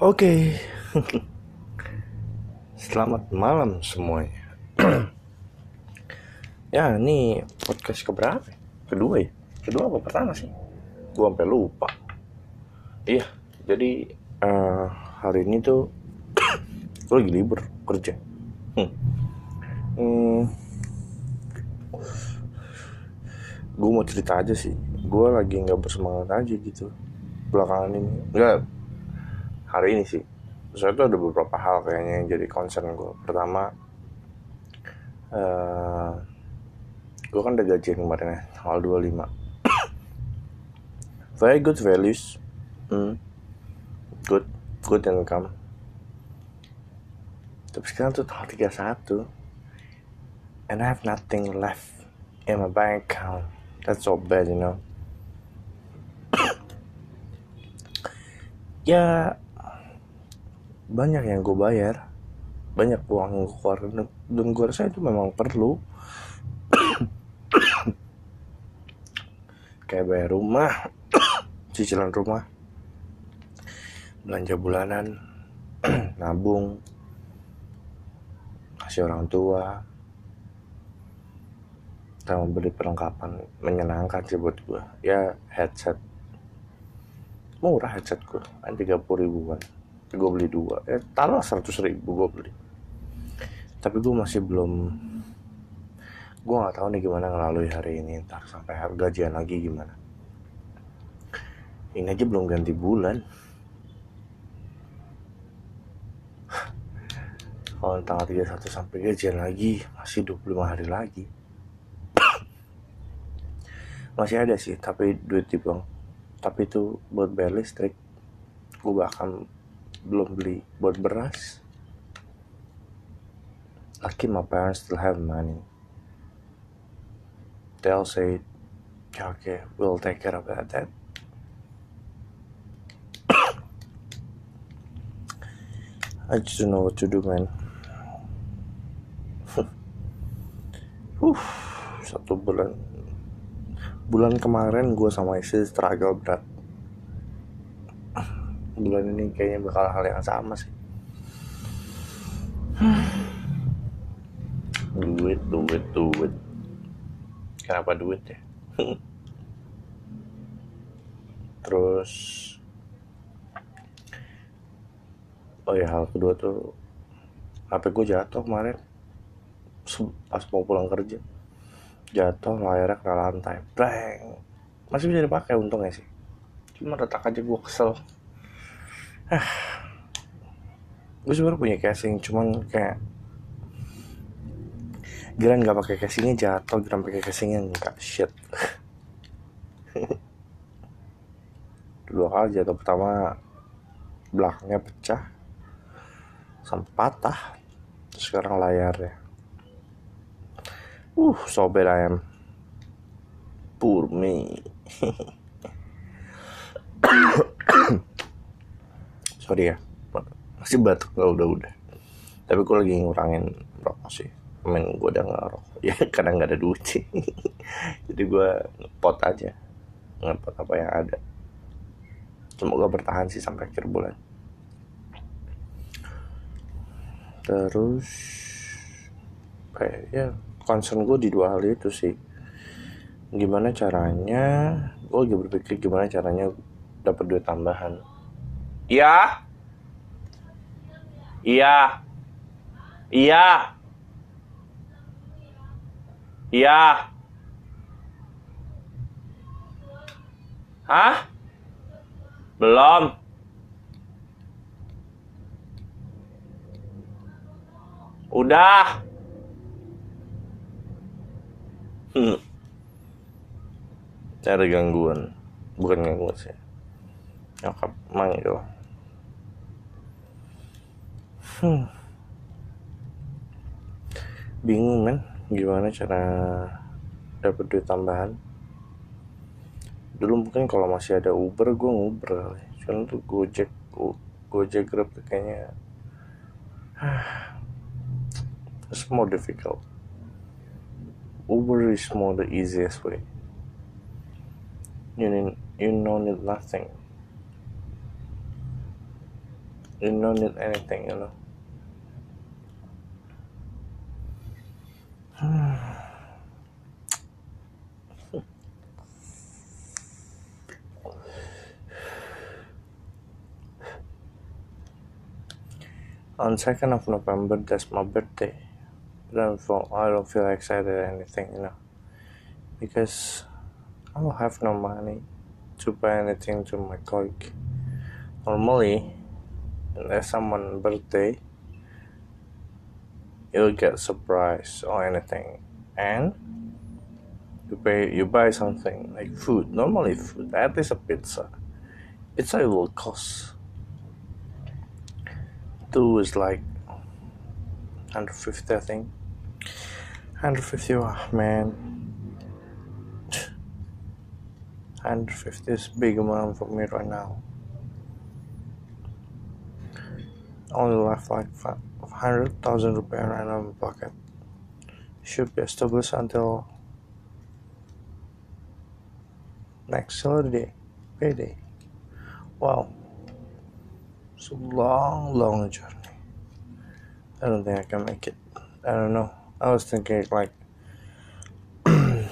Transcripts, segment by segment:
Oke. Selamat malam semuanya. ya, ini podcast keberapa? Kedua ya? Kedua apa pertama sih? Gua sampai lupa. Iya, jadi uh, hari ini tuh gue lagi libur kerja. Hmm. Hmm. Gue mau cerita aja sih. Gue lagi nggak bersemangat aja gitu belakangan ini. Enggak, hari ini sih. Soalnya tuh ada beberapa hal kayaknya yang jadi concern gue pertama uh, gue kan udah gajian kemarin ya tanggal 25 very good values. Hmm. good good income. Tapi sekarang tuh tanggal 31 and I have nothing left in my bank account. That's so bad you know. Ya banyak yang gue bayar. Banyak uang yang gue keluarin. Dan gue rasa itu memang perlu. Kayak bayar rumah cicilan rumah belanja bulanan nabung kasih orang tua sama beli perlengkapan menyenangkan sih buat gue ya headset. Murah headset gue kan 30 ribuan gue beli dua. Eh taruh seratus ribu gue beli. Tapi gue masih belum gue nggak tahu nih gimana ngelalui hari ini. Ntar sampai harga gajian lagi gimana. Ini aja belum ganti bulan. Kalau tanggal 31 sampai gajian lagi masih 25 hari lagi. Masih ada sih tapi duit di bank tapi itu buat bayar listrik. Gue bahkan belum beli buat beras. Lucky my parents still have money. They'll say okay we'll take care of that, that. I just don't know what to do man. Uh, satu bulan. Bulan kemarin gue sama istri struggle berat bulan ini kayaknya bakal hal yang sama sih. Duit duit duit. Kenapa duit ya? Terus oh ya hal kedua tuh HP gue jatuh kemarin. Pas mau pulang kerja. Jatuh layarnya kena lantai. Bang masih bisa dipakai untungnya sih. Cuma retak aja gue kesel gue sebenernya punya casing cuman kayak Giran nggak pakai casingnya jatuh, Giran pakai casingnya enggak shit. Dua kali jatuh pertama belakangnya pecah sampai patah. Sekarang layarnya. Uh, so bad I am. Poor. Sorry ya. Masih batuk gak udah udah. Tapi gue lagi ngurangin rokok sih. Main gue udah ngerokok ya kadang nggak ada duit sih. Jadi gue ngepot aja. Ngepot apa yang ada. Semoga bertahan sih sampai akhir bulan. Terus kayak ya concern gue di dua hal itu sih. Gimana caranya gue lagi berpikir gimana caranya dapat duit tambahan Iya. Iya. Iya. Iya. Hah? Belum. Udah. Hmm. Ada gangguan. Bukan gangguan sih. Nyokap manggil hmm. bingung kan gimana cara dapat duit tambahan? Dulu mungkin kalau masih ada Uber gue nguber cuman tuh Gojek Gojek Grab kayaknya it's more difficult. Uber is more the easiest way. You need you know need nothing. You don't need anything you know on 2nd of November that's my birthday. Don't I don't feel excited or anything you know. Because I don't have no money to buy anything to my cake normally unless someone birthday you'll get surprise or anything. And you pay you buy something like food. Normally food at least a pizza. Pizza will cost two is like 150 I think. 150 oh, man. 150 is big amount for me right now. Only left like 500,000 rupiah right now in my pocket. Should be established until next Saturday payday. Wow it's a long long journey. I don't think I can make it. I don't know. I was thinking like I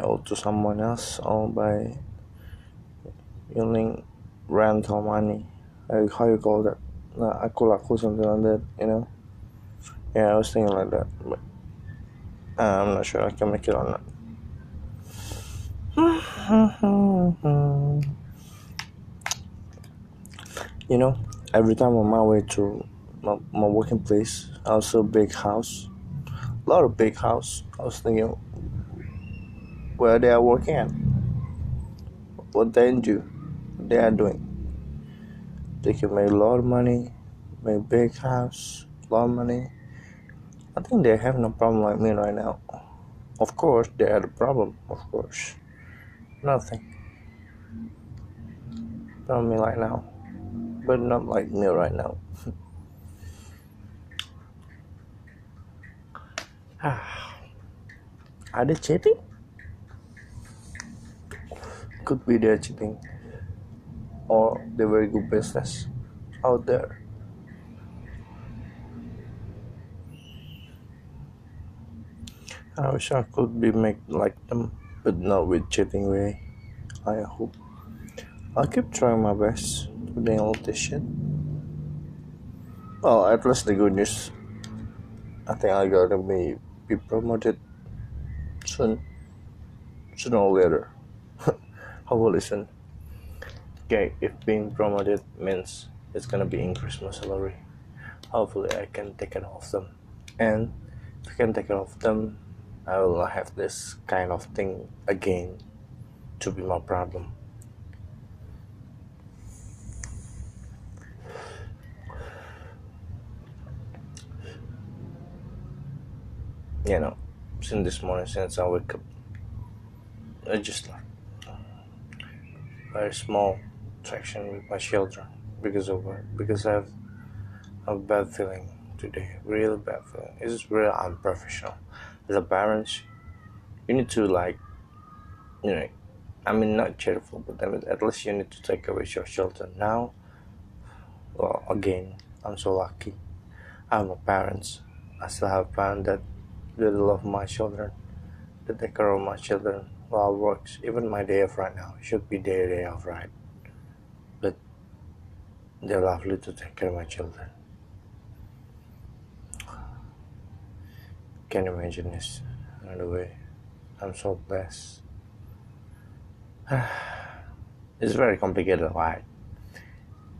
owe to someone else all by using rental money. Like how you call that? Aku laku something like that you know? Yeah I was thinking like that but uh, I'm not sure I can make it or not you know every time on my way to my, my working place also big house a lot of big house. I was thinking where they are working at? What they do they are doing. They can make a lot of money make big house a lot of money. I think they have no problem like me right now. Of course they had a problem of course. Nothing. Not me right now but not like me right now are they cheating could be they're cheating or the very good business out there. I wish I could be make like them, but not with cheating way. I hope. I'll keep trying my best this shit. Well, at least the good news. I think I gotta be be promoted soon, sooner or later. Hopefully soon okay if being promoted means it's gonna be increase my salary hopefully i can take care of them and if i can take care of them i will not have this kind of thing again to be my problem you know since this morning since i wake up. I just like um, very small attraction with my children because of her because I have a bad feeling today really bad feeling. It's really unprofessional. As a parent you need to like you know I mean not cheerful but at least you need to take of your children now. Well again I'm so lucky. I have my parents. I still have parents that really love my children that take care of my children while works even my day off right now should be their day off right But they're lovely to take care of my children. Can you imagine this? Another way, I'm so blessed. it's very complicated, right?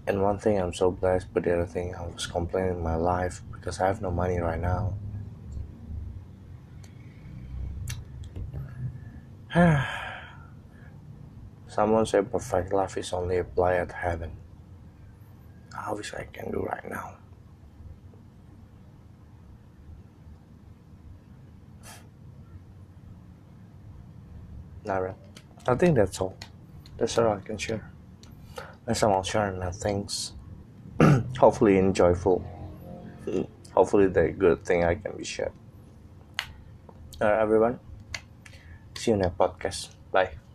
And one thing I'm so blessed, but the other thing I was complaining in my life because I have no money right now. Someone said perfect life is only applied at heaven. I wish I can do right now. Alright, I think that's all. That's all I can share. Next time I'll share my things. Hopefully enjoyable. Mm. Hopefully the good thing I can be shared. Alright everyone. See you next podcast. Bye.